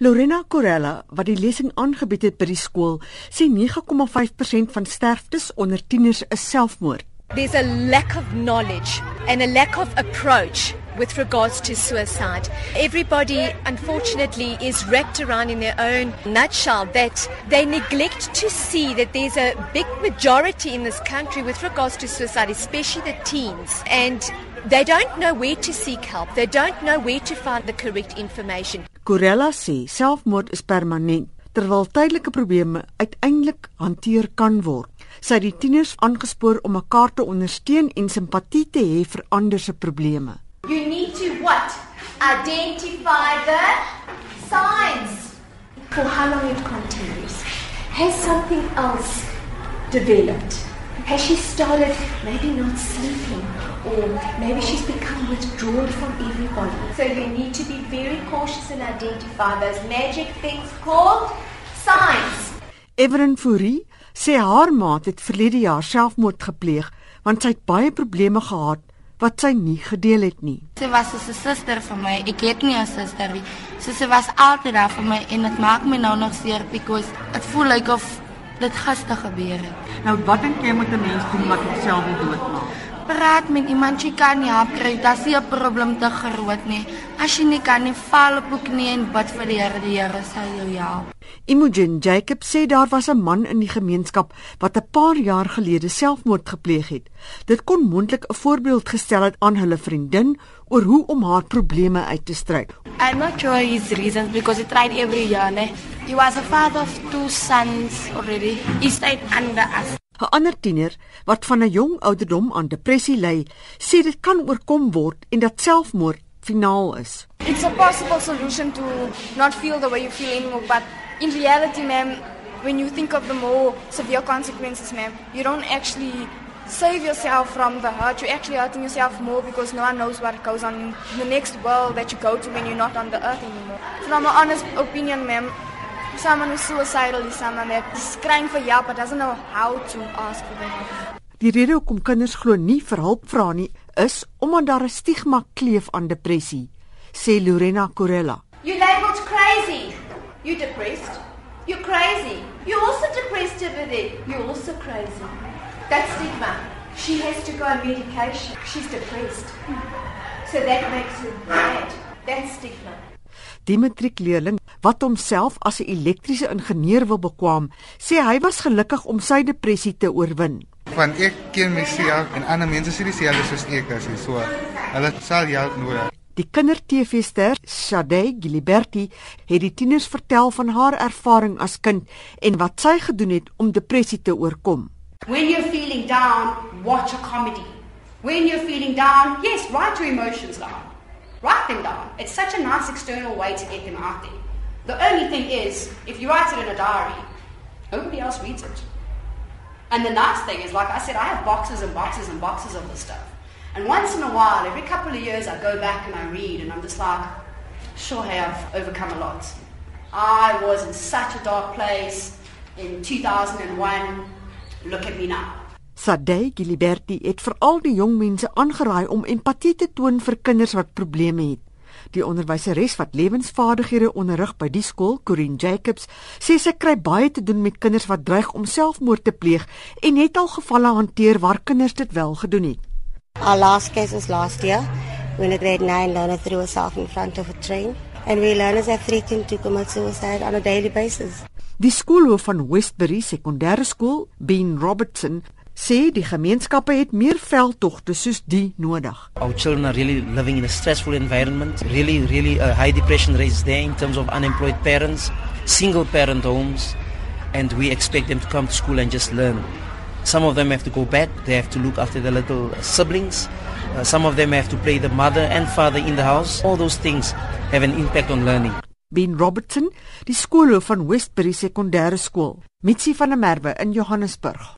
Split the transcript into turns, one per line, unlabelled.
Lorena Corella, wat die lesing aangebied het by die skool, sê 9,5% van sterftes onder tieners is selfmoord.
There's a lack of knowledge and a lack of approach with regards to suicide. Everybody, unfortunately, is wrapped around in their own nutshell that they neglect to see that there's a big majority in this country with regards to suicide, especially the teens. And they don't know where to seek help, they don't know where to find the correct information.
Corella sê selfmoord is permanent terwyl tydelike probleme uiteindelik hanteer kan word. Sy het die tieners aangespoor om mekaar te ondersteun en simpatie te hê vir ander se probleme.
You need to what? Identify the signs. For how long it continues. Has something else developed? Has she started maybe not sleeping or maybe she's become withdrawn from everybody? So you need to be very cautious and identify those magic things called signs.
Evelyn Fourie sê haar maat het verlede jaar selfmoord gepleeg want sy het baie probleme gehad wat sy nie gedeel het nie.
Sy was 'n suster vir my. Ek het nie 'n suster nie. So sy was altyd daar vir my en dit maak my nou nog seer because dit voel like of dit gister gebeur het.
Nou wat dink jy moet 'n mens doen wat homself wil doodmaak?
Praat met iemand jy kan nie help kry. Dit is 'n probleem te groot nie. As jy nie kan nie, val op ook nie en bid vir die Here, die Here sal jou help.
Imogen Jacob sê daar was 'n man in die gemeenskap wat 'n paar jaar gelede selfmoord gepleeg het. Dit kon moontlik 'n voorbeeld gestel het aan hulle vriendin oor hoe om haar probleme uit te stry.
I'm not sure his reasons because he tried every year. Ne? He was a father of two sons already. He stayed under us.
'n Ander tiener wat van 'n jong ouderdom aan depressie ly, sê dit kan oorkom word en dat selfmoord finaal is.
It's a possible solution to not feel the way you feel anymore, but in reality, ma'am, when you think of the more severe consequences, ma'am, you don't actually save yourself from the hurt. You're actually hurting yourself more because no one knows what goes on in the next world that you go to when you're not on the earth anymore. From my honest opinion, ma'am, someone who's suicidal is someone that is crying for help but doesn't know how to ask for the help.
Die rede hoekom kinders glo nie vir hulp vra nie, is omdat daar 'n stigma kleef aan depressie, sê Lorena Corella.
You labeled crazy. You depressed. You're crazy. You're also depressed over there. You're also crazy. That's stigma. She has to go on medication. She's depressed. So that makes her bad. That's stigma.
Die matriekleerling wat homself as 'n elektriese ingenieur wil bekwam, sê hy was gelukkig om sy depressie te oorwin.
Van ek ken myself en ander mense sê dieselfde soos ek as so. Hulle sal help nodig.
Die kinder-TV-ster Shade Giliberti het die tieners vertel van haar ervaring as kind en wat sy gedoen het om depressie te oorkom.
When you're feeling down, watch a comedy. When you're feeling down, yes, write your emotions down. Write them down. It's such a nice external way to get them out there. The only thing is, if you write it in a diary, nobody else reads it. And the nice thing is, like I said, I have boxes and boxes and boxes of this stuff. And once in a while, every couple of years, I go back and I read, and I'm just like, sure, hey, I've overcome a lot. I was in such a dark place in 2001. Look at me now.
Shade Giliberti het veral die jong mense aangeraai om empatie te toon vir kinders wat probleme het. Die onderwyseres wat lewensvaardighede onderrig by die skool, Corinne Jacobs, sê sy kry baie te doen met kinders wat dreig om selfmoord te pleeg en het al gevalle hanteer waar kinders dit wel gedoen het.
Our last case was last year when a grade 9 learner threw herself in front of a train and we learners have threatened to commit suicide on a daily basis.
Die skoolhoof van Westbury Sekondêre Skool, Ben Robertson, sê die gemeenskappe het meer veldtogte soos die nodig.
Our children are really living in a stressful environment, really really a high depression rate there in terms of unemployed parents, single parent homes and we expect them to come to school and just learn. Some of them have to go back, they have to look after their little siblings. Uh, some of them have to play the mother and father in the house. All those things have an impact on learning.
Ben Robertson, die skoolhoof van Westbury Sekondêre Skool, Mitsi van der Merwe in Johannesburg.